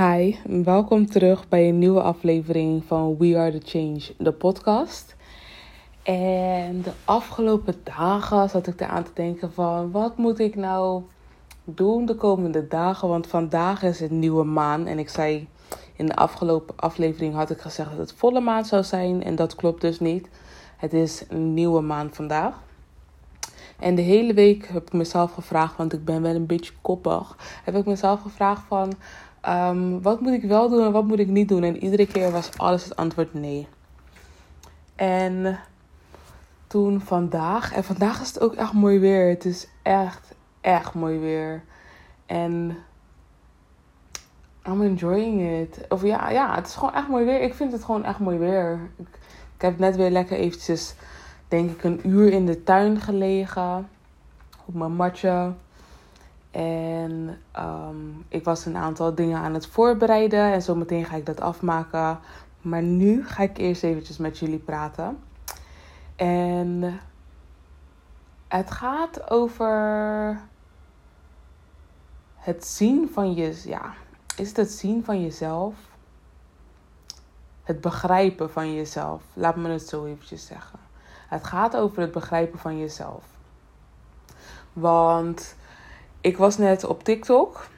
Hi, welkom terug bij een nieuwe aflevering van We Are the Change, de podcast. En de afgelopen dagen zat ik eraan te denken van wat moet ik nou doen de komende dagen? Want vandaag is het nieuwe maan en ik zei in de afgelopen aflevering had ik gezegd dat het volle maan zou zijn en dat klopt dus niet. Het is een nieuwe maan vandaag. En de hele week heb ik mezelf gevraagd, want ik ben wel een beetje koppig, heb ik mezelf gevraagd van Ehm, wat moet ik wel doen en wat moet ik niet doen? En iedere keer was alles het antwoord nee. En toen vandaag, en vandaag is het ook echt mooi weer. Het is echt, echt mooi weer. En I'm enjoying it. Of ja, ja, het is gewoon echt mooi weer. Ik vind het gewoon echt mooi weer. Ik, ik heb net weer lekker eventjes, denk ik, een uur in de tuin gelegen. Op mijn matje. En um, ik was een aantal dingen aan het voorbereiden en zometeen ga ik dat afmaken. Maar nu ga ik eerst eventjes met jullie praten. En het gaat over het zien van je, ja, is het het zien van jezelf? Het begrijpen van jezelf. Laat me het zo eventjes zeggen. Het gaat over het begrijpen van jezelf. Want ik was net op TikTok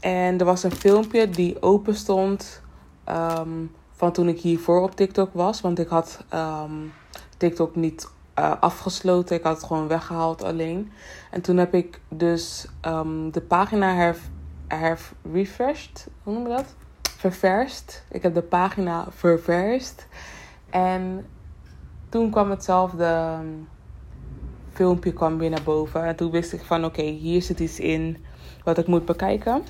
en er was een filmpje die open stond ehm, van toen ik hiervoor op TikTok was. Want ik had um, TikTok niet uh, afgesloten, ik had het gewoon weggehaald alleen. En toen heb ik dus um, de pagina herf, herf refreshed, hoe noem je dat? Ververst. Ik heb de pagina ververst. En toen kwam hetzelfde filmpje kwam weer naar boven. En toen wist ik van oké, hier zit iets in wat ik moet bekijken.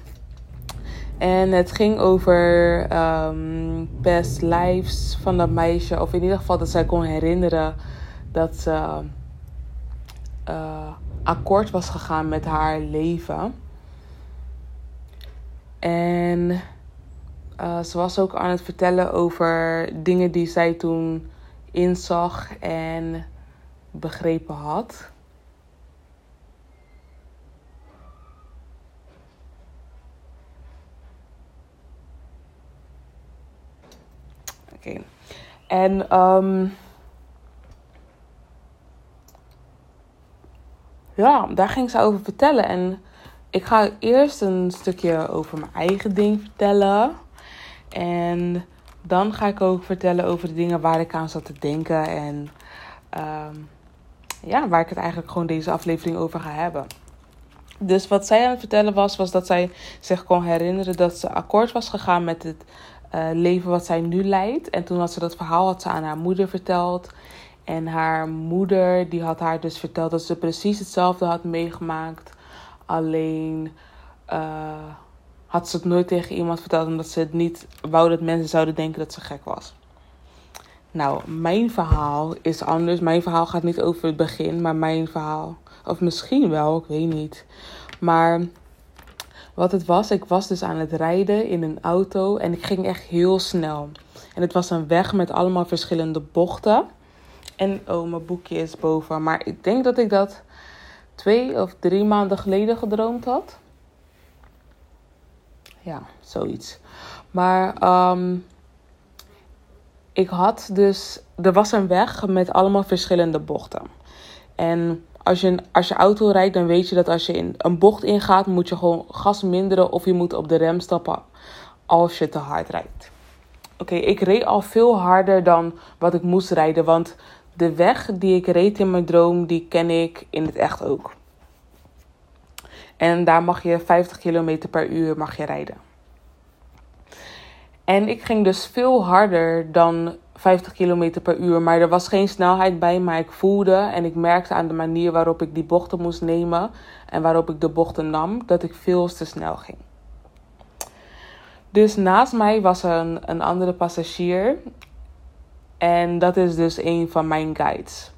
En het ging over um, past lives van dat meisje. Of in ieder geval dat zij kon herinneren dat ze uh, akkoord was gegaan met haar leven. En uh, ze was ook aan het vertellen over dingen die zij toen inzag en begrepen had. Oké. En um, ja, daar ging ze over vertellen. En ik ga eerst een stukje over mijn eigen ding vertellen. En dan ga ik ook vertellen over de dingen waar ik aan zat te denken. En um, ja, waar ik het eigenlijk gewoon deze aflevering over ga hebben. Dus wat zij aan het vertellen was, was dat zij zich kon herinneren dat ze akkoord was gegaan met het uh, leven wat zij nu leidt. En toen had ze dat verhaal had ze aan haar moeder verteld. En haar moeder die had haar dus verteld dat ze precies hetzelfde had meegemaakt. Alleen uh, had ze het nooit tegen iemand verteld omdat ze het niet wou dat mensen zouden denken dat ze gek was. Nou, mijn verhaal is anders. Mijn verhaal gaat niet over het begin, maar mijn verhaal. Of misschien wel, ik weet niet. Maar wat het was, ik was dus aan het rijden in een auto en ik ging echt heel snel. En het was een weg met allemaal verschillende bochten. En oh, mijn boekje is boven. Maar ik denk dat ik dat twee of drie maanden geleden gedroomd had. Ja, zoiets. Maar um, ik had dus, er was een weg met allemaal verschillende bochten. En als je, als je auto rijdt, dan weet je dat als je in een bocht ingaat, moet je gewoon gas minderen of je moet op de rem stappen als je te hard rijdt. Oké, ik reed al veel harder dan wat ik moest rijden, want de weg die ik reed in mijn droom, die ken ik in het echt ook. En daar mag je 50 km per uur mag je rijden. En ik ging dus veel harder dan 50 km per uur. Maar er was geen snelheid bij, maar ik voelde en ik merkte aan de manier waarop ik die bochten moest nemen en waarop ik de bochten nam, dat ik veel te snel ging. Dus naast mij was een, een andere passagier. En dat is dus een van mijn guides.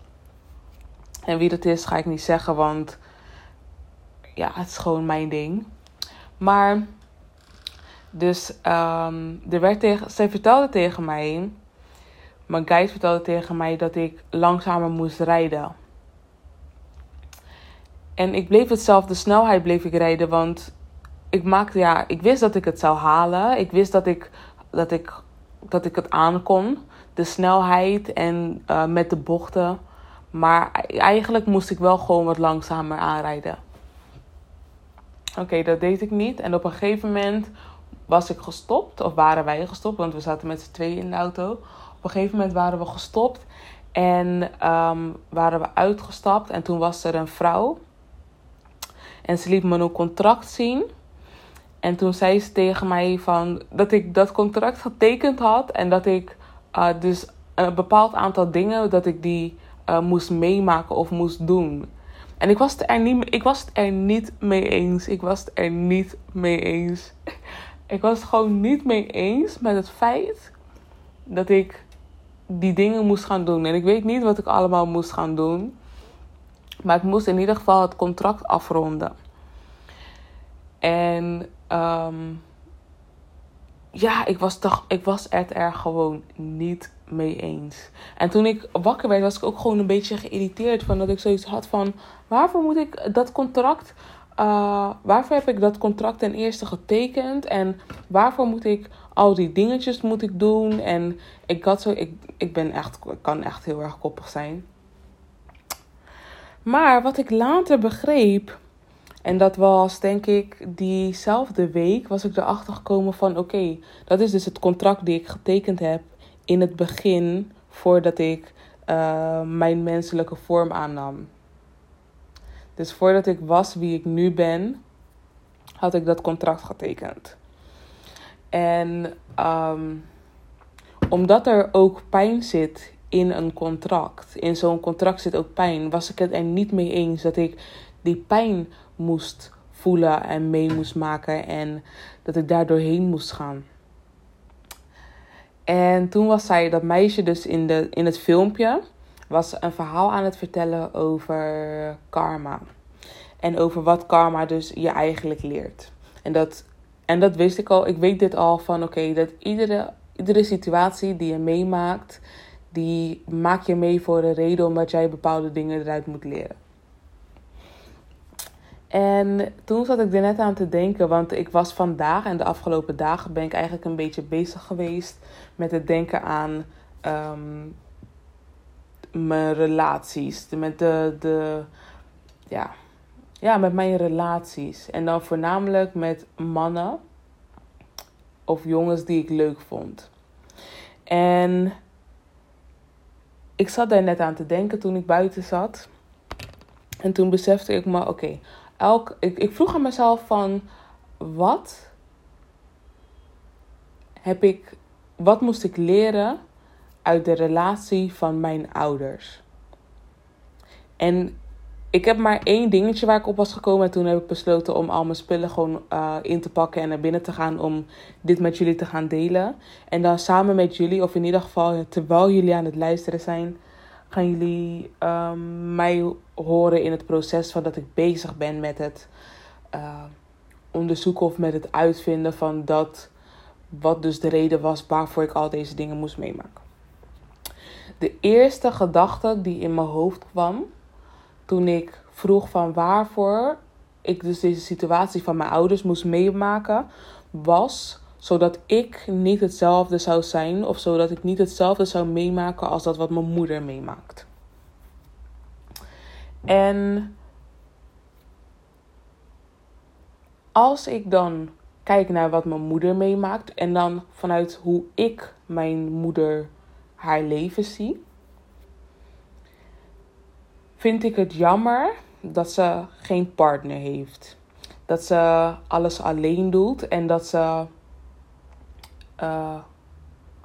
En wie dat is, ga ik niet zeggen, want ja, het is gewoon mijn ding. Maar dus um, er werd tegen, zij vertelde tegen mij, mijn guide vertelde tegen mij dat ik langzamer moest rijden. En ik bleef hetzelfde snelheid bleef ik rijden, want ik maakte, ja, ik wist dat ik het zou halen. Ik wist dat ik, dat ik, dat ik het aankon. De snelheid en uh, met de bochten. Maar eigenlijk moest ik wel gewoon wat langzamer aanrijden. Oké, dat deed ik niet. En op een gegeven moment was ik gestopt. Of waren wij gestopt, want we zaten met z'n tweeën in de auto. Op een gegeven moment waren we gestopt. En um, waren we uitgestapt. En toen was er een vrouw. En ze liet me een contract zien. En toen zei ze tegen mij van dat ik dat contract getekend had. En dat ik uh, dus een bepaald aantal dingen dat ik die uh, moest meemaken of moest doen. En ik was, er niet, ik was het er niet mee eens. Ik was het er niet mee eens. Ik was het gewoon niet mee eens met het feit dat ik die dingen moest gaan doen. En ik weet niet wat ik allemaal moest gaan doen. Maar ik moest in ieder geval het contract afronden. En um, ja, ik was, toch, ik was het er gewoon niet mee eens. En toen ik wakker werd, was ik ook gewoon een beetje geïrriteerd. Van dat ik zoiets had van: waarvoor moet ik dat contract. Uh, waarvoor heb ik dat contract ten eerste getekend? En waarvoor moet ik al die dingetjes moet ik doen? En ik had zo, ik, ik ben echt, kan echt heel erg koppig zijn. Maar wat ik later begreep, en dat was denk ik diezelfde week was ik erachter gekomen van oké, dat is dus het contract die ik getekend heb in het begin voordat ik uh, mijn menselijke vorm aannam. Dus voordat ik was wie ik nu ben, had ik dat contract getekend. En um, omdat er ook pijn zit in een contract, in zo'n contract zit ook pijn, was ik het er niet mee eens dat ik die pijn moest voelen en mee moest maken en dat ik daar doorheen moest gaan. En toen was zij, dat meisje dus in, de, in het filmpje, was een verhaal aan het vertellen over karma. En over wat karma dus je eigenlijk leert. En dat, en dat wist ik al. Ik weet dit al van oké, dat iedere, iedere situatie die je meemaakt, die maak je mee voor een reden omdat jij bepaalde dingen eruit moet leren. En toen zat ik er net aan te denken, want ik was vandaag en de afgelopen dagen ben ik eigenlijk een beetje bezig geweest met het denken aan um, mijn relaties. Met de, de, ja, ja, met mijn relaties. En dan voornamelijk met mannen of jongens die ik leuk vond. En ik zat daar net aan te denken toen ik buiten zat. En toen besefte ik me, oké, elk, ik, ik vroeg aan mezelf van wat heb ik, wat moest ik leren uit de relatie van mijn ouders? En ik heb maar één dingetje waar ik op was gekomen. En toen heb ik besloten om al mijn spullen gewoon uh, in te pakken en naar binnen te gaan om dit met jullie te gaan delen. En dan samen met jullie, of in ieder geval terwijl jullie aan het luisteren zijn, gaan jullie um, mij horen in het proces van dat ik bezig ben met het uh, onderzoeken of met het uitvinden van dat wat dus de reden was waarvoor ik al deze dingen moest meemaken. De eerste gedachte die in mijn hoofd kwam toen ik vroeg van waarvoor ik dus deze situatie van mijn ouders moest meemaken, was zodat ik niet hetzelfde zou zijn of zodat ik niet hetzelfde zou meemaken als dat wat mijn moeder meemaakt. En als ik dan kijk naar wat mijn moeder meemaakt en dan vanuit hoe ik mijn moeder haar leven zie, vind ik het jammer dat ze geen partner heeft. Dat ze alles alleen doet en dat ze uh,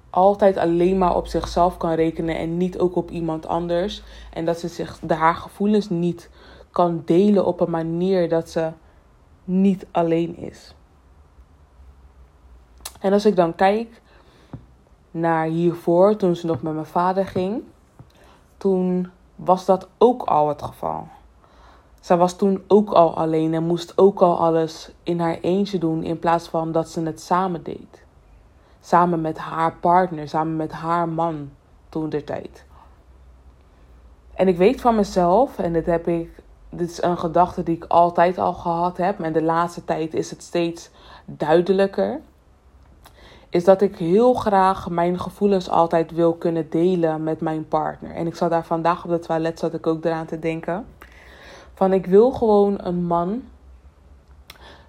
altijd alleen maar op zichzelf kan rekenen en niet ook op iemand anders. En dat ze zich, de, haar gevoelens niet kan delen op een manier dat ze niet alleen is. En als ik dan kijk naar hiervoor, toen ze nog met mijn vader ging, toen was dat ook al het geval. Zij was toen ook al alleen en moest ook al alles in haar eentje doen in plaats van dat ze het samen deed. Samen met haar partner, samen met haar man toen der tijd. En ik weet van mezelf, en dit heb ik dit is een gedachte die ik altijd al gehad heb. En de laatste tijd is het steeds duidelijker. Is dat ik heel graag mijn gevoelens altijd wil kunnen delen met mijn partner. En ik zat daar vandaag op het toilet, zat ik ook eraan te denken. Van ik wil gewoon een man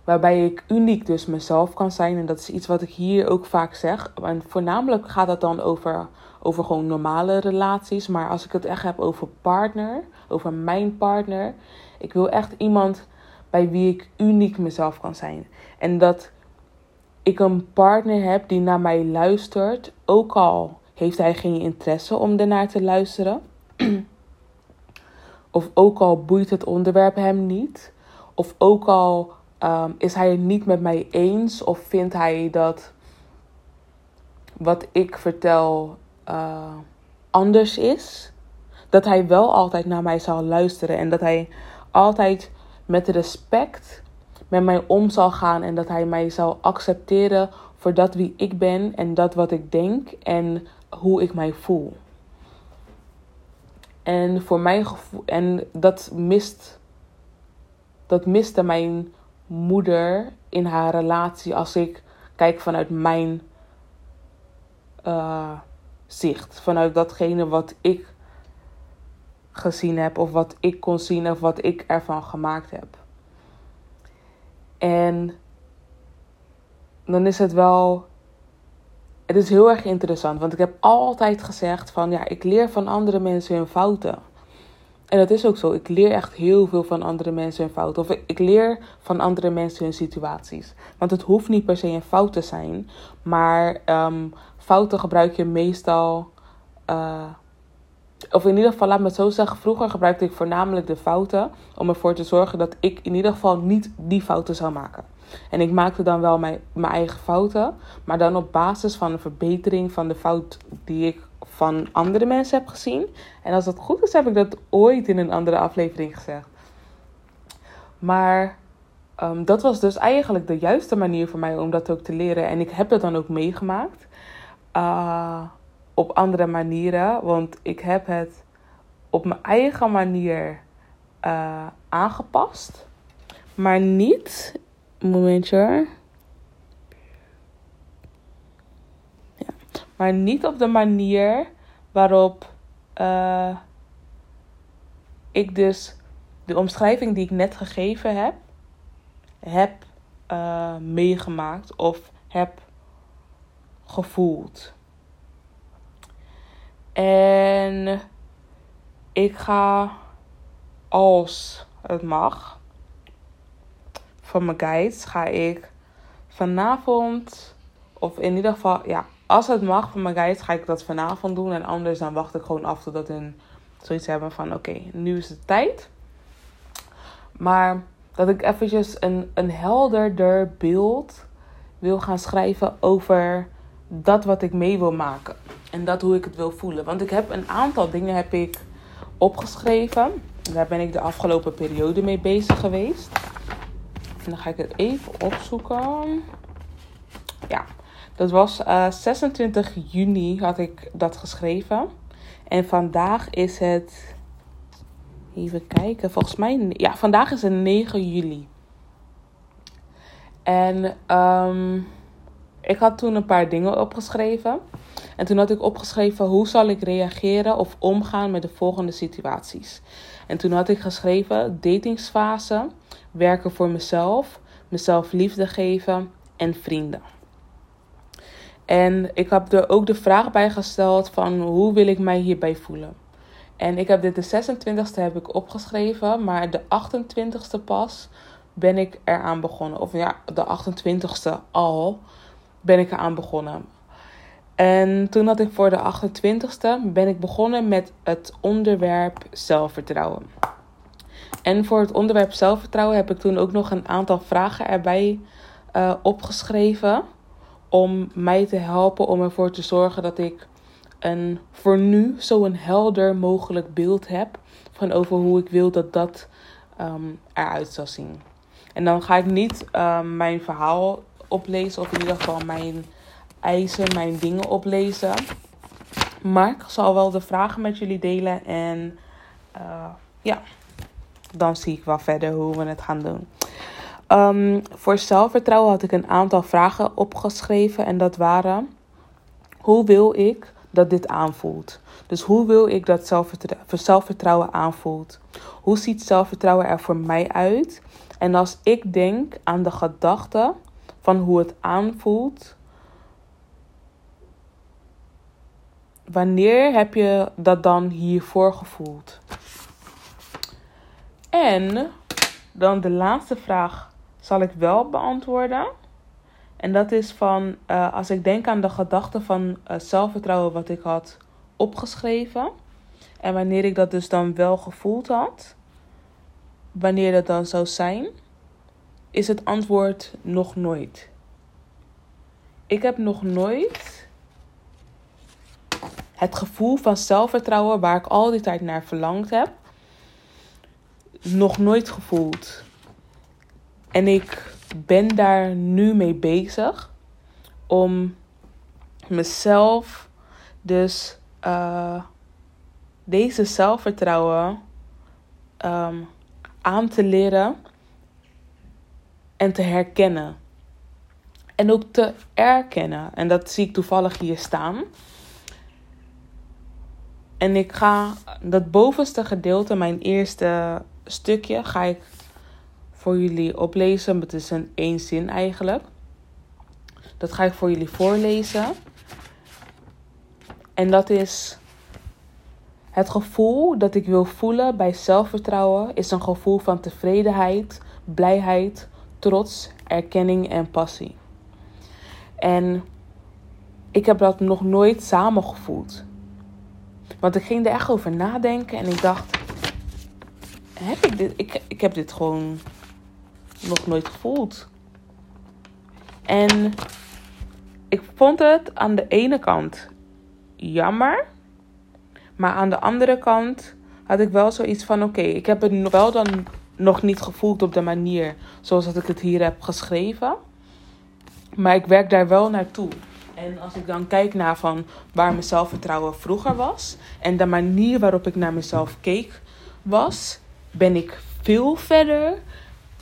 waarbij ik uniek dus mezelf kan zijn. En dat is iets wat ik hier ook vaak zeg. En voornamelijk gaat het dan over, over gewoon normale relaties. Maar als ik het echt heb over partner, over mijn partner. Ik wil echt iemand bij wie ik uniek mezelf kan zijn. En dat ik een partner heb die naar mij luistert. Ook al heeft hij geen interesse om ernaar te luisteren. of ook al boeit het onderwerp hem niet. Of ook al um, is hij het niet met mij eens. Of vindt hij dat wat ik vertel uh, anders is. Dat hij wel altijd naar mij zal luisteren. En dat hij altijd met respect met mij om zal gaan. En dat hij mij zal accepteren voor dat wie ik ben. En dat wat ik denk. En hoe ik mij voel. En voor mijn gevoel. En dat mist. Dat miste mijn moeder in haar relatie. Als ik kijk vanuit mijn uh, zicht. Vanuit datgene wat ik gezien heb. Of wat ik kon zien. Of wat ik ervan gemaakt heb. En dan is het wel. Het is heel erg interessant. Want ik heb altijd gezegd van ja, ik leer van andere mensen hun fouten. En dat is ook zo. Ik leer echt heel veel van andere mensen hun fouten. Of ik leer van andere mensen hun situaties. Want het hoeft niet per se een fout te zijn. Maar um, fouten gebruik je meestal. Uh, of in ieder geval, laat me het zo zeggen. Vroeger gebruikte ik voornamelijk de fouten. Om ervoor te zorgen dat ik in ieder geval niet die fouten zou maken. En ik maakte dan wel mijn, mijn eigen fouten. Maar dan op basis van een verbetering van de fout die ik van andere mensen heb gezien. En als dat goed is, heb ik dat ooit in een andere aflevering gezegd. Maar um, dat was dus eigenlijk de juiste manier voor mij om dat ook te leren. En ik heb dat dan ook meegemaakt. Uh, op andere manieren. Want ik heb het op mijn eigen manier uh, aangepast. Maar niet. Momentje hoor. Maar niet op de manier waarop uh, ik dus de omschrijving die ik net gegeven heb, heb uh, meegemaakt of heb gevoeld. En ik ga, als het mag, van mijn guides, ga ik vanavond, of in ieder geval, ja, als het mag van mijn guides, ga ik dat vanavond doen. En anders dan wacht ik gewoon af totdat hun zoiets hebben van oké, nu is het tijd. Maar dat ik eventjes een, een helderder beeld wil gaan schrijven over dat wat ik mee wil maken. En dat hoe ik het wil voelen. Want ik heb een aantal dingen heb ik opgeschreven. Daar ben ik de afgelopen periode mee bezig geweest. En dan ga ik het even opzoeken. Ja, dat was uh, eh, 26 juni had ik dat geschreven. En vandaag is het. Even kijken, volgens mij. Ja, vandaag is het 9 juli. En um, ik had toen een paar dingen opgeschreven. En toen had ik opgeschreven hoe zal ik reageren of omgaan met de volgende situaties. En toen had ik geschreven datingsfase, werken voor mezelf, mezelf liefde geven en vrienden. En ik heb er ook de vraag bij gesteld van hoe wil ik mij hierbij voelen. En ik heb dit de 26e heb ik opgeschreven, maar de 28e pas ben ik eraan begonnen. Of ja, de 28e al ben ik eraan begonnen. En toen had ik voor de 28e ben ik begonnen met het onderwerp zelfvertrouwen. En voor het onderwerp zelfvertrouwen heb ik toen ook nog een aantal vragen erbij uh, opgeschreven om mij te helpen om ervoor te zorgen dat ik een voor nu zo een helder mogelijk beeld heb van over hoe ik wil dat dat um, eruit zal zien. En dan ga ik niet um, mijn verhaal oplezen of in ieder geval mijn mijn dingen oplezen. Maar ik zal wel de vragen met jullie delen en uh, ja, dan zie ik wel verder hoe we het gaan doen. Um, voor zelfvertrouwen had ik een aantal vragen opgeschreven. En dat waren: hoe wil ik dat dit aanvoelt? Dus hoe wil ik dat zelfvertrouwen aanvoelt? Hoe ziet zelfvertrouwen er voor mij uit? En als ik denk aan de gedachte van hoe het aanvoelt, wanneer heb je dat dan hiervoor gevoeld? En dan de laatste vraag zal ik wel beantwoorden. En dat is van uh, als ik denk aan de gedachte van uh, zelfvertrouwen wat ik had opgeschreven. En wanneer ik dat dus dan wel gevoeld had, wanneer dat dan zou zijn, is het antwoord nog nooit. Ik heb nog nooit het gevoel van zelfvertrouwen waar ik al die tijd naar verlangd heb, nog nooit gevoeld. En ik ben daar nu mee bezig om mezelf dus uh, deze zelfvertrouwen um, aan te leren en te herkennen. En ook te erkennen. En dat zie ik toevallig hier staan. En ik ga dat bovenste gedeelte, mijn eerste stukje, ga ik voor jullie oplezen. Het is een één zin eigenlijk. Dat ga ik voor jullie voorlezen. En dat is het gevoel dat ik wil voelen bij zelfvertrouwen is een gevoel van tevredenheid, blijheid, trots, erkenning en passie. En ik heb dat nog nooit samen gevoeld. Want ik ging er echt over nadenken en ik dacht: heb ik dit? Ik, ik heb dit gewoon nog nooit gevoeld. En ik vond het aan de ene kant jammer. Maar aan de andere kant had ik wel zoiets van: oké, ik heb het wel dan nog niet gevoeld op de manier zoals dat ik het hier heb geschreven. Maar ik werk daar wel naartoe. En als ik dan kijk naar van waar mijn zelfvertrouwen vroeger was en de manier waarop ik naar mezelf keek was, ben ik veel verder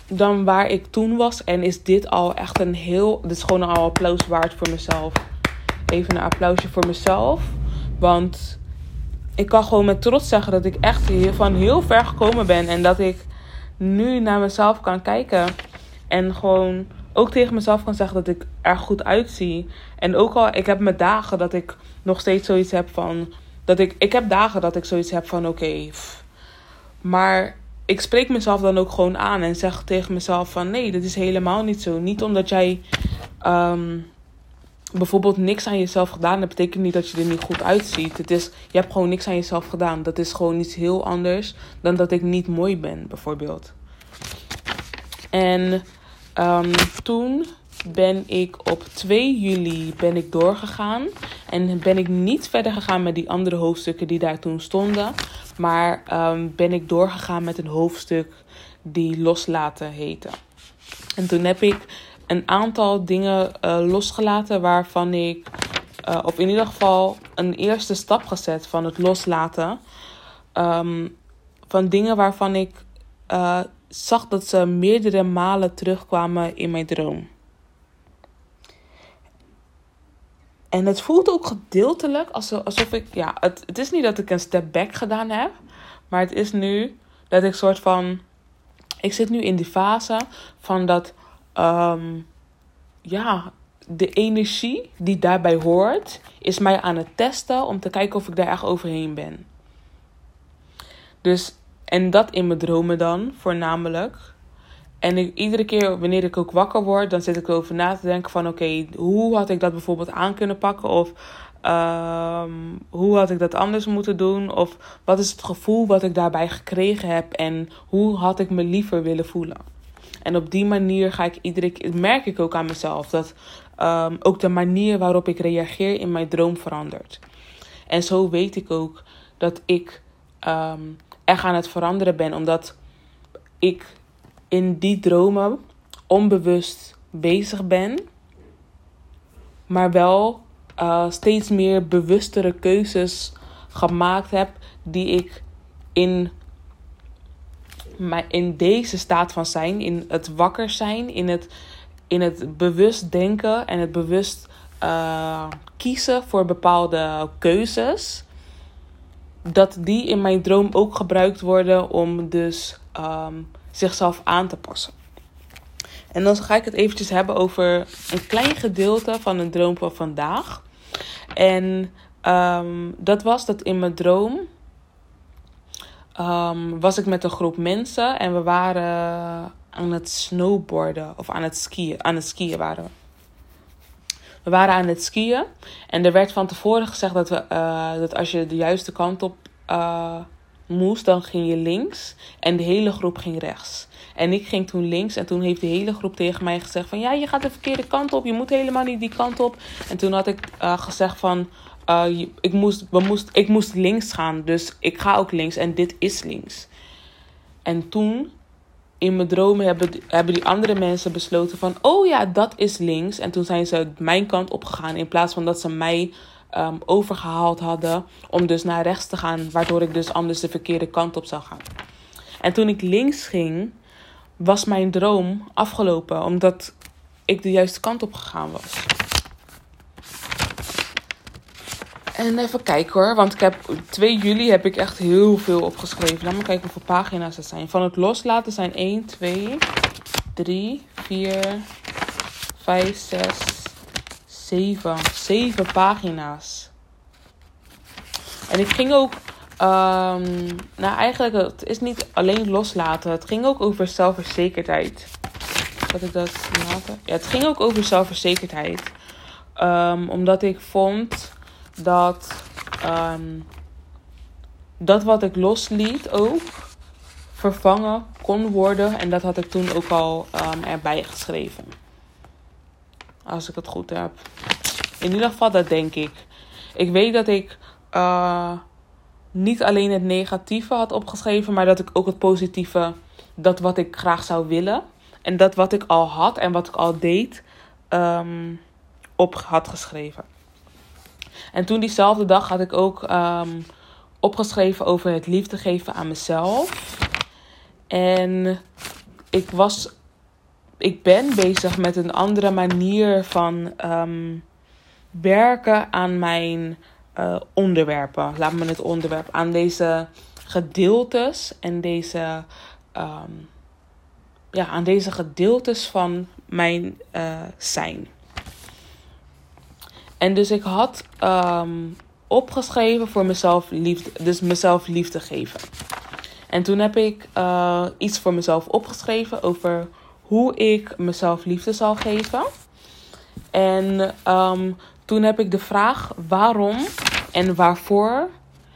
dan waar ik toen was. En is dit al echt een heel. Dit is gewoon al applaus waard voor mezelf. Even een applausje voor mezelf. Want ik kan gewoon met trots zeggen dat ik echt van heel ver gekomen ben. En dat ik nu naar mezelf kan kijken. En gewoon ook tegen mezelf kan zeggen dat ik er goed uitzie. En ook al, ik heb mijn dagen dat ik nog steeds zoiets heb van. Dat ik, ik heb dagen dat ik zoiets heb van oké. maar ik spreek mezelf dan ook gewoon aan en zeg tegen mezelf van nee, dat is helemaal niet zo. Niet omdat jij ehm, bijvoorbeeld niks aan jezelf gedaan hebt, betekent niet dat je er niet goed uitziet. Het is, je hebt gewoon niks aan jezelf gedaan. Dat is gewoon iets heel anders dan dat ik niet mooi ben, bijvoorbeeld. En um, toen ben ik op 2 juli ben ik doorgegaan. En ben ik niet verder gegaan met die andere hoofdstukken die daar toen stonden. Maar um, ben ik doorgegaan met een hoofdstuk die loslaten heette. En toen heb ik een aantal dingen uh, losgelaten waarvan ik, uh, of in ieder geval een eerste stap gezet van het loslaten. Um, van dingen waarvan ik uh, zag dat ze meerdere malen terugkwamen in mijn droom. En het voelt ook gedeeltelijk alsof ik, ja, het, het is niet dat ik een step back gedaan heb, maar het is nu dat ik soort van, ik zit nu in die fase van dat, um, ja, de energie die daarbij hoort, is mij aan het testen om te kijken of ik daar echt overheen ben. Dus, en dat in mijn dromen dan, voornamelijk. En iedere keer wanneer ik ook wakker word, dan zit ik erover na te denken van oké, hoe had ik dat bijvoorbeeld aan kunnen pakken? Of ehm, hoe had ik dat anders moeten doen? Of wat is het gevoel wat ik daarbij gekregen heb? En hoe had ik me liever willen voelen? En op die manier ga ik iedere keer, merk ik ook aan mezelf dat um, ook de manier waarop ik reageer in mijn droom verandert. En zo weet ik ook dat ik um, echt aan het veranderen ben, omdat ik in die dromen onbewust bezig ben, maar wel uh, steeds meer bewustere keuzes gemaakt heb die ik in maar in deze staat van zijn, in het wakker zijn, in het, in het bewust denken en het bewust uh, kiezen voor bepaalde keuzes, dat die in mijn droom ook gebruikt worden om dus um, zichzelf aan te passen. En dan ga ik het eventjes hebben over een klein gedeelte van een droom van vandaag. En um, dat was dat in mijn droom um, was ik met een groep mensen en we waren aan het snowboarden of aan het skiën. Aan het skiën waren we. We waren aan het skiën en er werd van tevoren gezegd dat, we, uh, dat als je de juiste kant op uh, moest, dan ging je links en de hele groep ging rechts. En ik ging toen links en toen heeft de hele groep tegen mij gezegd van ja, je gaat de verkeerde kant op, je moet helemaal niet die kant op. En toen had ik uh, gezegd van ik, moest, we moest, ik moest links gaan, dus ik ga ook links en dit is links. En toen in mijn dromen hebben, hebben die andere mensen besloten van oh ja, dat is links. En toen zijn ze mijn kant opgegaan in plaats van dat ze mij um, overgehaald hadden om dus naar rechts te gaan, waardoor ik dus anders de verkeerde kant op zou gaan. En toen ik links ging, was mijn droom afgelopen, omdat ik de juiste kant op gegaan was. En even kijken hoor, want ik heb 2 juli heb ik echt heel veel opgeschreven. Laat me kijken hoeveel pagina's het zijn. Van het loslaten zijn 1, 2, 3, 4, 5, 6, 7. 7 pagina's. En ik ging ook Um, nou, eigenlijk, het is niet alleen loslaten. Het ging ook over zelfverzekerdheid. Had ik dat laten? Ja, het ging ook over zelfverzekerdheid. Um, omdat ik vond dat um, dat wat ik losliet ook vervangen kon worden. En dat had ik toen ook al erbij geschreven. Als ik het goed heb. In ieder geval, dat denk ik. Ik weet dat ik. Uh, niet alleen het negatieve had opgeschreven, maar dat ik ook het positieve, dat wat ik graag zou willen en dat wat ik al had en wat ik al deed, um, op had geschreven. En toen diezelfde dag had ik ook um, opgeschreven over het liefde geven aan mezelf. En ik was, ik ben bezig met een andere manier van um, werken aan mijn uh, onderwerpen. Laat me het onderwerp aan deze gedeeltes en deze, um, ja, aan deze gedeeltes van mijn uh, zijn. En dus ik had um, opgeschreven voor mezelf liefde, dus mezelf liefde geven. En toen heb ik uh, iets voor mezelf opgeschreven over hoe ik mezelf liefde zal geven. En um, toen heb ik de vraag waarom en waarvoor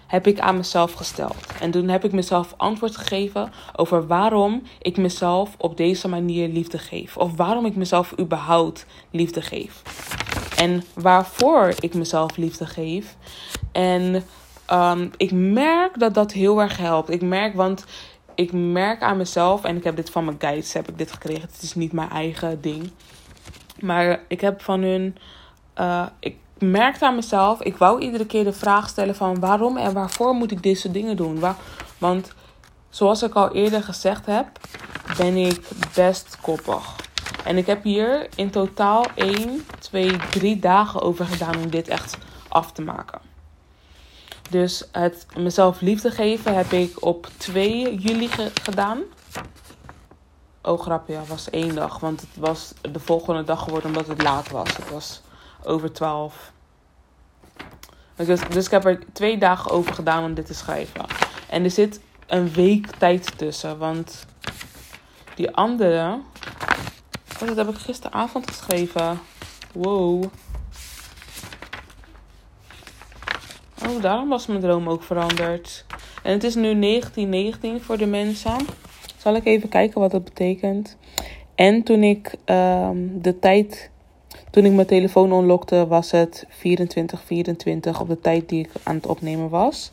heb ik aan mezelf gesteld. En toen heb ik mezelf antwoord gegeven over waarom ik mezelf op deze manier liefde geef. Of waarom ik mezelf überhaupt liefde geef. En waarvoor ik mezelf liefde geef. En um, ik merk dat dat heel erg helpt. Ik merk, want ik merk aan mezelf, en ik heb dit van mijn guides, heb ik dit gekregen. Het is niet mijn eigen ding. Maar ik heb van hun uh, ik merkte aan mezelf, ik wou iedere keer de vraag stellen van waarom en waarvoor moet ik deze dingen doen? Waar, want zoals ik al eerder gezegd heb, ben ik best koppig. En ik heb hier in totaal 1, 2, 3 dagen over gedaan om dit echt af te maken. Dus het mezelf liefde geven heb ik op 2 juli gedaan. Oh grapje, ja, was één dag. Want het was de volgende dag geworden omdat het laat was. Het was over 12. Dus, dus ik heb er twee dagen over gedaan om dit te schrijven. En er zit een week tijd tussen. Want die andere. Oh, dat heb ik gisteravond geschreven. Wow. Oh, daarom was mijn droom ook veranderd. En het is nu 1919 voor de mensen. Zal ik even kijken wat dat betekent. En toen ik um, de tijd toen ik mijn telefoon onlokte was het 24, 24 op de tijd die ik aan het opnemen was.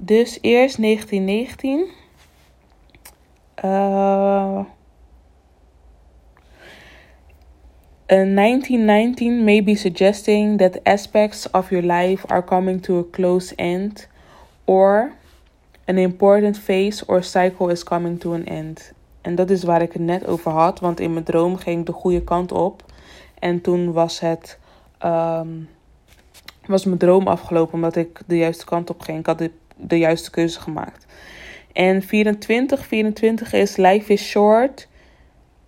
Dus eerst 1919. Uh, 1919 may be suggesting that aspects of your life are coming to a close end, or An important phase or cycle is coming to an end. En dat is waar ik het net over had, want in mijn droom ging ik de goede kant op. En toen was het. Um, was mijn droom afgelopen omdat ik de juiste kant op ging. Ik had de, de juiste keuze gemaakt. En 24, 24 is life is short.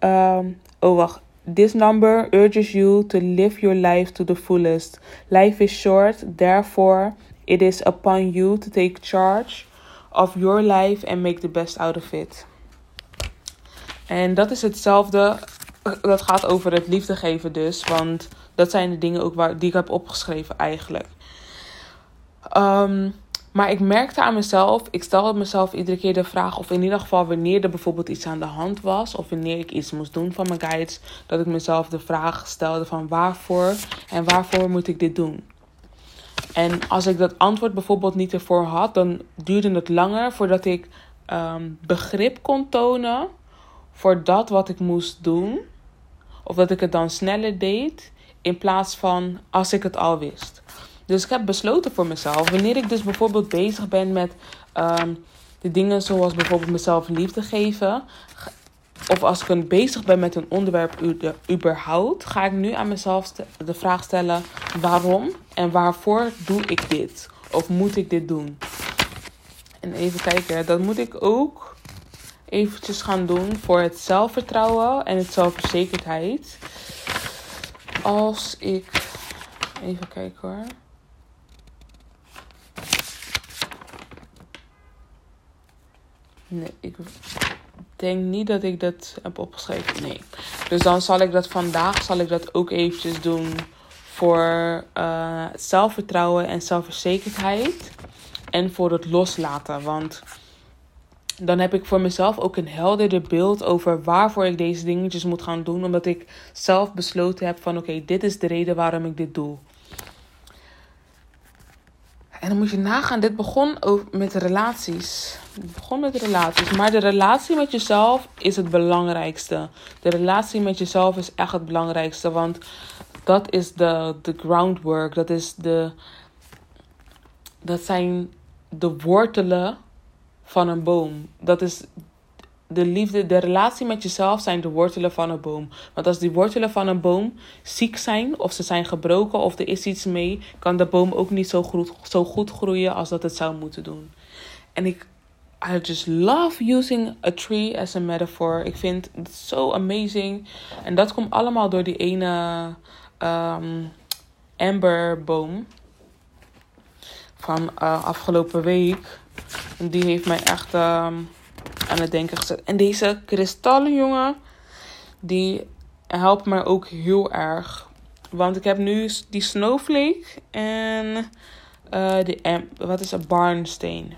Um, oh wacht. This number urges you to live your life to the fullest. Life is short, therefore it is upon you to take charge of your life and make the best out of it. En dat is hetzelfde. Dat gaat over het liefde geven dus. Want dat zijn de dingen ook waar, die ik heb opgeschreven eigenlijk. Um, maar ik merkte aan mezelf, ik stelde mezelf iedere keer de vraag, of in ieder geval wanneer er bijvoorbeeld iets aan de hand was, of wanneer ik iets moest doen van mijn guides, dat ik mezelf de vraag stelde van waarvoor en waarvoor moet ik dit doen. En als ik dat antwoord bijvoorbeeld niet ervoor had, dan duurde het langer voordat ik um, begrip kon tonen voor dat wat ik moest doen. Of dat ik het dan sneller deed in plaats van als ik het al wist. Dus ik heb besloten voor mezelf, wanneer ik dus bijvoorbeeld bezig ben met um, de dingen zoals bijvoorbeeld mezelf liefde geven, of als ik bezig ben met een onderwerp überhaupt, ga ik nu aan mezelf de vraag stellen: waarom en waarvoor doe ik dit? Of moet ik dit doen? En even kijken, dat moet ik ook eventjes gaan doen voor het zelfvertrouwen en het zelfverzekerdheid. Als ik. Even kijken hoor. Nee, ik denk niet dat ik dat heb opgeschreven. Nee. Dus dan zal ik dat vandaag zal ik dat ook eventjes doen voor uh, zelfvertrouwen en zelfverzekerdheid. En voor het loslaten. Want dan heb ik voor mezelf ook een helderder beeld over waarvoor ik deze dingetjes moet gaan doen. Omdat ik zelf besloten heb van oké, dit is de reden waarom ik dit doe. En dan moet je nagaan, dit begon ook met relaties. Begon met relaties. Maar de relatie met jezelf is het belangrijkste. De relatie met jezelf is echt het belangrijkste. Want dat is de, de groundwork. Dat, is de, dat zijn de wortelen van een boom. Dat is de liefde, de relatie met jezelf zijn de wortelen van een boom. Want als die wortelen van een boom ziek zijn, of ze zijn gebroken, of er is iets mee, kan de boom ook niet zo goed, zo goed groeien als dat het zou moeten doen. En ik, I just love using a tree as a metaphor. Ik vind het zo amazing. En dat komt allemaal door die ene um, amberboom van uh, afgelopen week. En die heeft mij echt. Um, aan het denken gezet. En deze kristallen, jongen, die helpen mij ook heel erg. Want ik heb nu die snowflake en uh, de, wat is een barnsteen.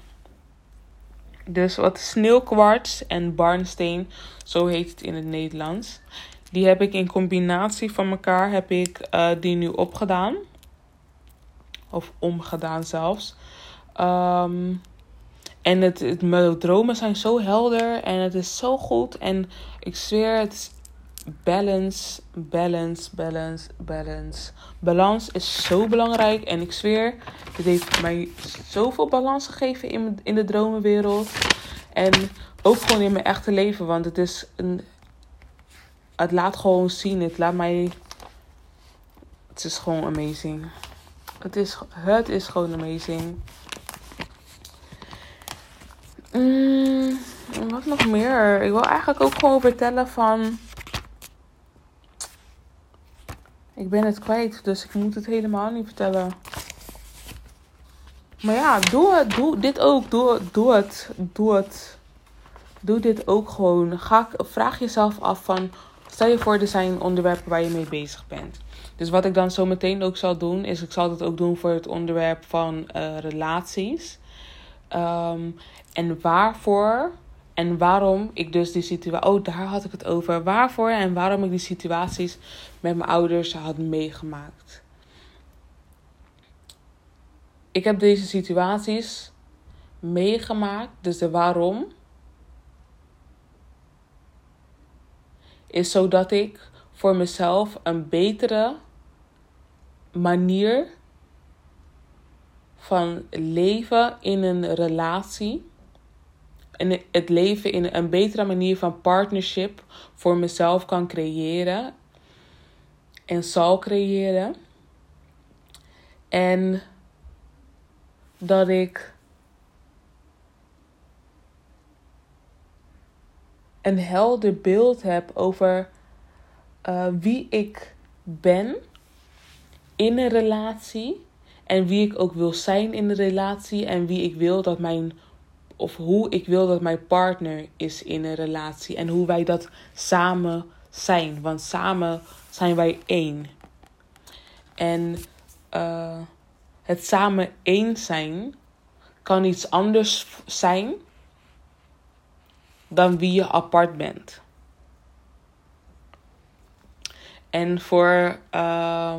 Dus wat sneeuwkwarts en barnsteen, zo heet het in het Nederlands. Die heb ik in combinatie van elkaar, heb ik uh, die nu opgedaan. Of omgedaan zelfs. Um, en het, het, mijn dromen zijn zo helder en het is zo goed. En ik zweer, het balance, balance, balance, balance. Balans is zo belangrijk. En ik zweer, dit heeft mij zoveel balans gegeven in, in de dromenwereld. En ook gewoon in mijn echte leven. Want het is een. Het laat gewoon zien. Het laat mij. Het is gewoon amazing. Het is, het is gewoon amazing. Mm, wat nog meer? Ik wil eigenlijk ook gewoon vertellen van. Ik ben het kwijt, dus ik moet het helemaal niet vertellen. Maar ja, doe. Doe dit ook. Doe, doe het. Doe het. Doe dit ook gewoon. Ga, vraag jezelf af van. Stel je voor, er zijn onderwerpen waar je mee bezig bent. Dus wat ik dan zo meteen ook zal doen, is ik zal het ook doen voor het onderwerp van uh, relaties. Um, en waarvoor en waarom ik dus die situatie. Oh, daar had ik het over. Waarvoor en waarom ik die situaties met mijn ouders had meegemaakt. Ik heb deze situaties meegemaakt. Dus de waarom. Is zodat ik voor mezelf een betere manier van leven in een relatie in het leven in een betere manier van partnership voor mezelf kan creëren en zal creëren. En dat ik een helder beeld heb over uh, wie ik ben in een relatie. En wie ik ook wil zijn in de relatie. En wie ik wil dat mijn. Of hoe ik wil dat mijn partner is in een relatie. En hoe wij dat samen zijn. Want samen zijn wij één. En uh, het samen één zijn kan iets anders zijn dan wie je apart bent. En voor uh,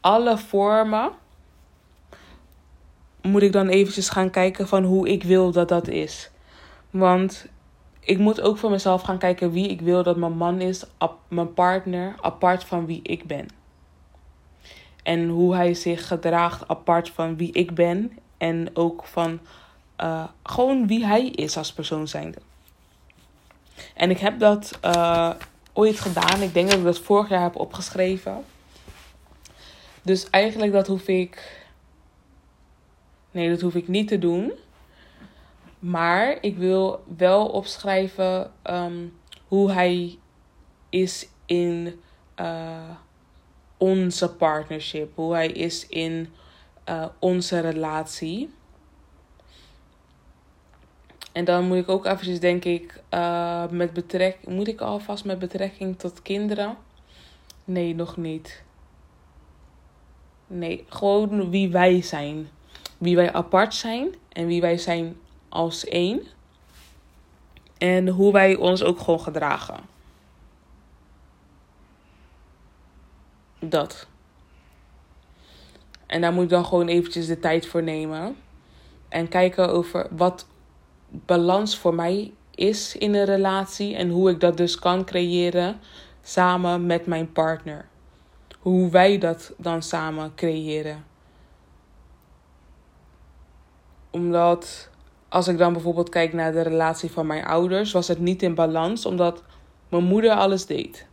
alle vormen moet ik dan eventjes gaan kijken van hoe ik wil dat dat is. Want ik moet ook voor mezelf gaan kijken wie ik wil dat mijn man is, mijn partner, apart van wie ik ben. En hoe hij zich gedraagt apart van wie ik ben. En ook van uh, gewoon wie hij is als persoon zijnde. En ik heb dat uh, ooit gedaan. Ik denk dat ik dat vorig jaar heb opgeschreven. Dus eigenlijk dat hoef ik. Nee, dat hoef ik niet te doen. Maar ik wil wel opschrijven um, hoe hij is in uh, onze partnership. Hoe hij is in uh, onze relatie. En dan moet ik ook eventjes, denk ik, uh, met betrekking... Moet ik alvast met betrekking tot kinderen? Nee, nog niet. Nee, gewoon wie wij zijn. Wie wij apart zijn en wie wij zijn als één. En hoe wij ons ook gewoon gedragen. Dat. En daar moet ik dan gewoon eventjes de tijd voor nemen. En kijken over wat balans voor mij is in een relatie. En hoe ik dat dus kan creëren samen met mijn partner. Hoe wij dat dan samen creëren. Omdat als ik dan bijvoorbeeld kijk naar de relatie van mijn ouders, was het niet in balans omdat mijn moeder alles deed.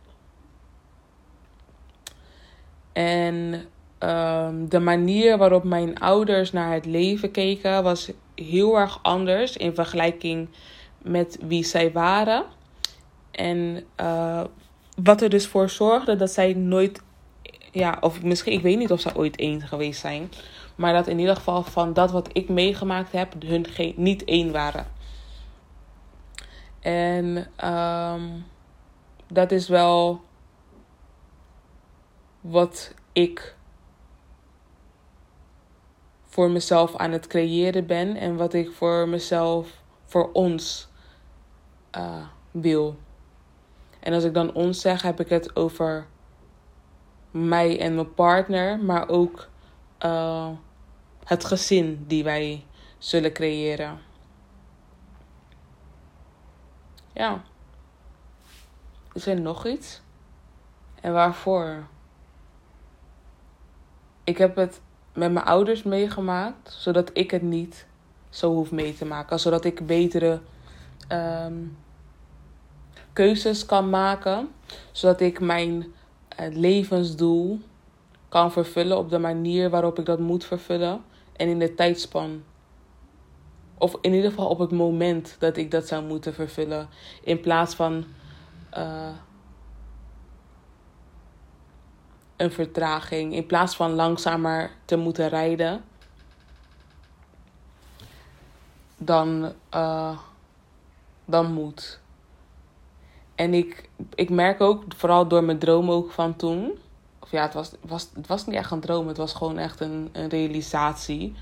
En um, de manier waarop mijn ouders naar het leven keken was heel erg anders in vergelijking met wie zij waren. En uh, wat er dus voor zorgde dat zij nooit, ja, of misschien, ik weet niet of zij ooit één geweest zijn. Maar dat in ieder geval van dat wat ik meegemaakt heb, hun geen, niet één waren. En um, dat is wel wat ik voor mezelf aan het creëren ben en wat ik voor mezelf, voor ons uh, wil. En als ik dan ons zeg, heb ik het over mij en mijn partner, maar ook uh, het gezin die wij zullen creëren. Ja. Is er nog iets? En waarvoor? Ik heb het met mijn ouders meegemaakt, zodat ik het niet zo hoef mee te maken. Zodat ik betere um, keuzes kan maken, zodat ik mijn uh, levensdoel kan vervullen op de manier waarop ik dat moet vervullen en in de tijdspan. Of in ieder geval op het moment dat ik dat zou moeten vervullen. In plaats van uh, een vertraging. In plaats van langzamer te moeten rijden. Dan, uh, dan moet. En ik, ik merk ook, vooral door mijn droom ook van toen ja, het was, was, het was niet echt een droom, het was gewoon echt een, een realisatie.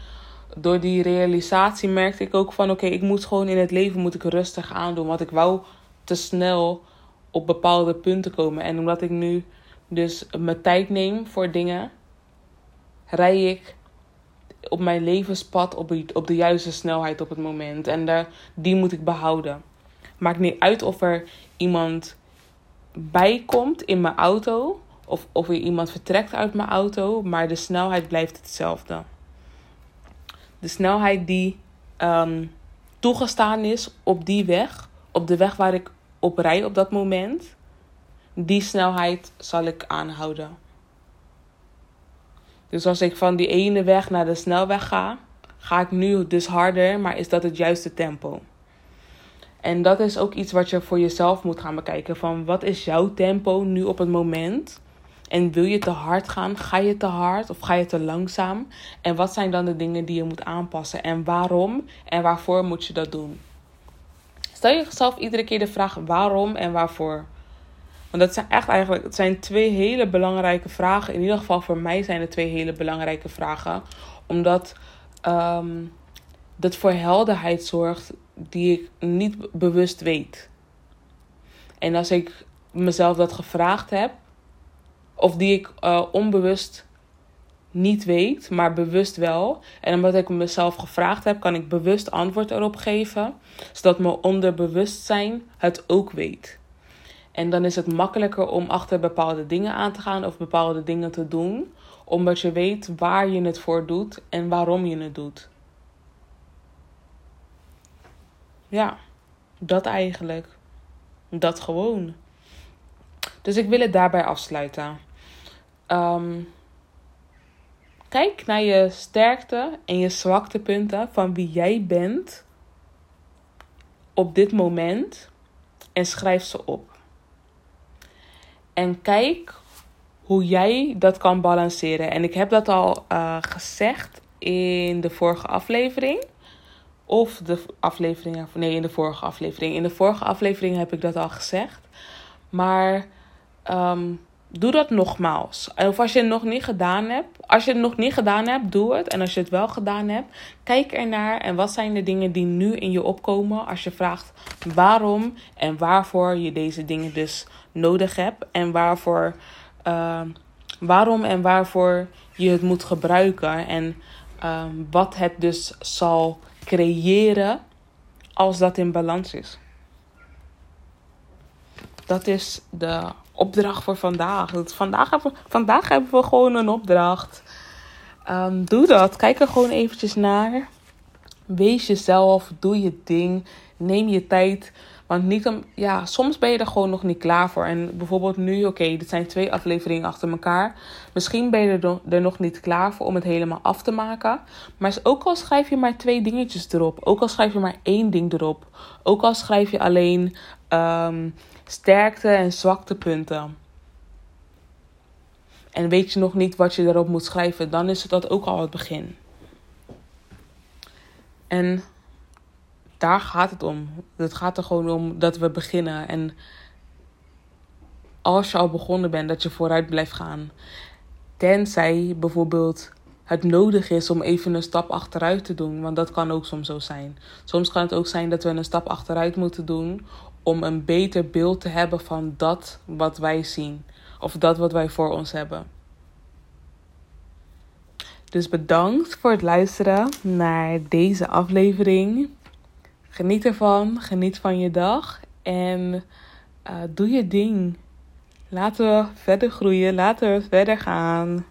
Door die realisatie merkte ik ook van oké, ik moet gewoon in het leven moet ik rustig aandoen. Want ik wou te snel op bepaalde punten komen. En omdat ik nu dus mijn tijd neem voor dingen, rij ik op mijn levenspad op, op de juiste snelheid op het moment. En daar, die moet ik behouden. Maakt niet uit of er iemand bij komt in mijn auto of, of er iemand vertrekt uit mijn auto, maar de snelheid blijft hetzelfde. De snelheid die um, toegestaan is op die weg, op de weg waar ik op rij op dat moment, die snelheid zal ik aanhouden. Dus als ik van die ene weg naar de snelweg ga, ga ik nu dus harder, maar is dat het juiste tempo? En dat is ook iets wat je voor jezelf moet gaan bekijken. Van wat is jouw tempo nu op het moment? En wil je te hard gaan? Ga je te hard of ga je te langzaam? En wat zijn dan de dingen die je moet aanpassen? En waarom en waarvoor moet je dat doen? Stel jezelf iedere keer de vraag waarom en waarvoor. Want dat zijn echt eigenlijk het zijn twee hele belangrijke vragen. In ieder geval voor mij zijn het twee hele belangrijke vragen. Omdat um, dat voor helderheid zorgt die ik niet bewust weet. En als ik mezelf dat gevraagd heb, of die ik uh, onbewust niet weet, maar bewust wel. En omdat ik mezelf gevraagd heb, kan ik bewust antwoord erop geven, zodat mijn onderbewustzijn het ook weet. En dan is het makkelijker om achter bepaalde dingen aan te gaan of bepaalde dingen te doen, omdat je weet waar je het voor doet en waarom je het doet. Ja, dat eigenlijk. Dat gewoon. Dus ik wil het daarbij afsluiten. Um, kijk naar je sterkte en je zwaktepunten van wie jij bent op dit moment en schrijf ze op. En kijk hoe jij dat kan balanceren. En ik heb dat al uh, gezegd in de vorige aflevering. Of de aflevering, nee, in de vorige aflevering. In de vorige aflevering heb ik dat al gezegd. Maar um, doe dat nogmaals. Of als je het nog niet gedaan hebt. Als je het nog niet gedaan hebt, doe het. En als je het wel gedaan hebt, kijk ernaar. En wat zijn de dingen die nu in je opkomen als je vraagt waarom en waarvoor je deze dingen dus nodig hebt. En waarvoor, uh, waarom en waarvoor je het moet gebruiken. En uh, wat het dus zal creëren als dat in balans is. Dat is de opdracht voor vandaag. Vandaag hebben we, vandaag hebben we gewoon een opdracht. Um, doe dat. Kijk er gewoon eventjes naar. Wees jezelf. Doe je ding. Neem je tijd. Want niet om, ja, soms ben je er gewoon nog niet klaar voor. En bijvoorbeeld nu, oké, dit zijn twee afleveringen achter elkaar. Misschien ben je er, nog niet klaar voor om het helemaal af te maken. Maar ook al schrijf je maar twee dingetjes erop. Ook al schrijf je maar één ding erop. Ook al schrijf je alleen um, sterkte en zwaktepunten. En weet je nog niet wat je erop moet schrijven, dan is het dat ook al het begin. En daar gaat het om. Het gaat er gewoon om dat we beginnen. En als je al begonnen bent, dat je vooruit blijft gaan. Tenzij bijvoorbeeld het nodig is om even een stap achteruit te doen. Want dat kan ook soms zo zijn. Soms kan het ook zijn dat we een stap achteruit moeten doen om een beter beeld te hebben van dat wat wij zien. Of dat wat wij voor ons hebben. Dus bedankt voor het luisteren naar deze aflevering. Geniet ervan, geniet van je dag en uh, doe je ding. Laten we verder groeien, laten we verder gaan.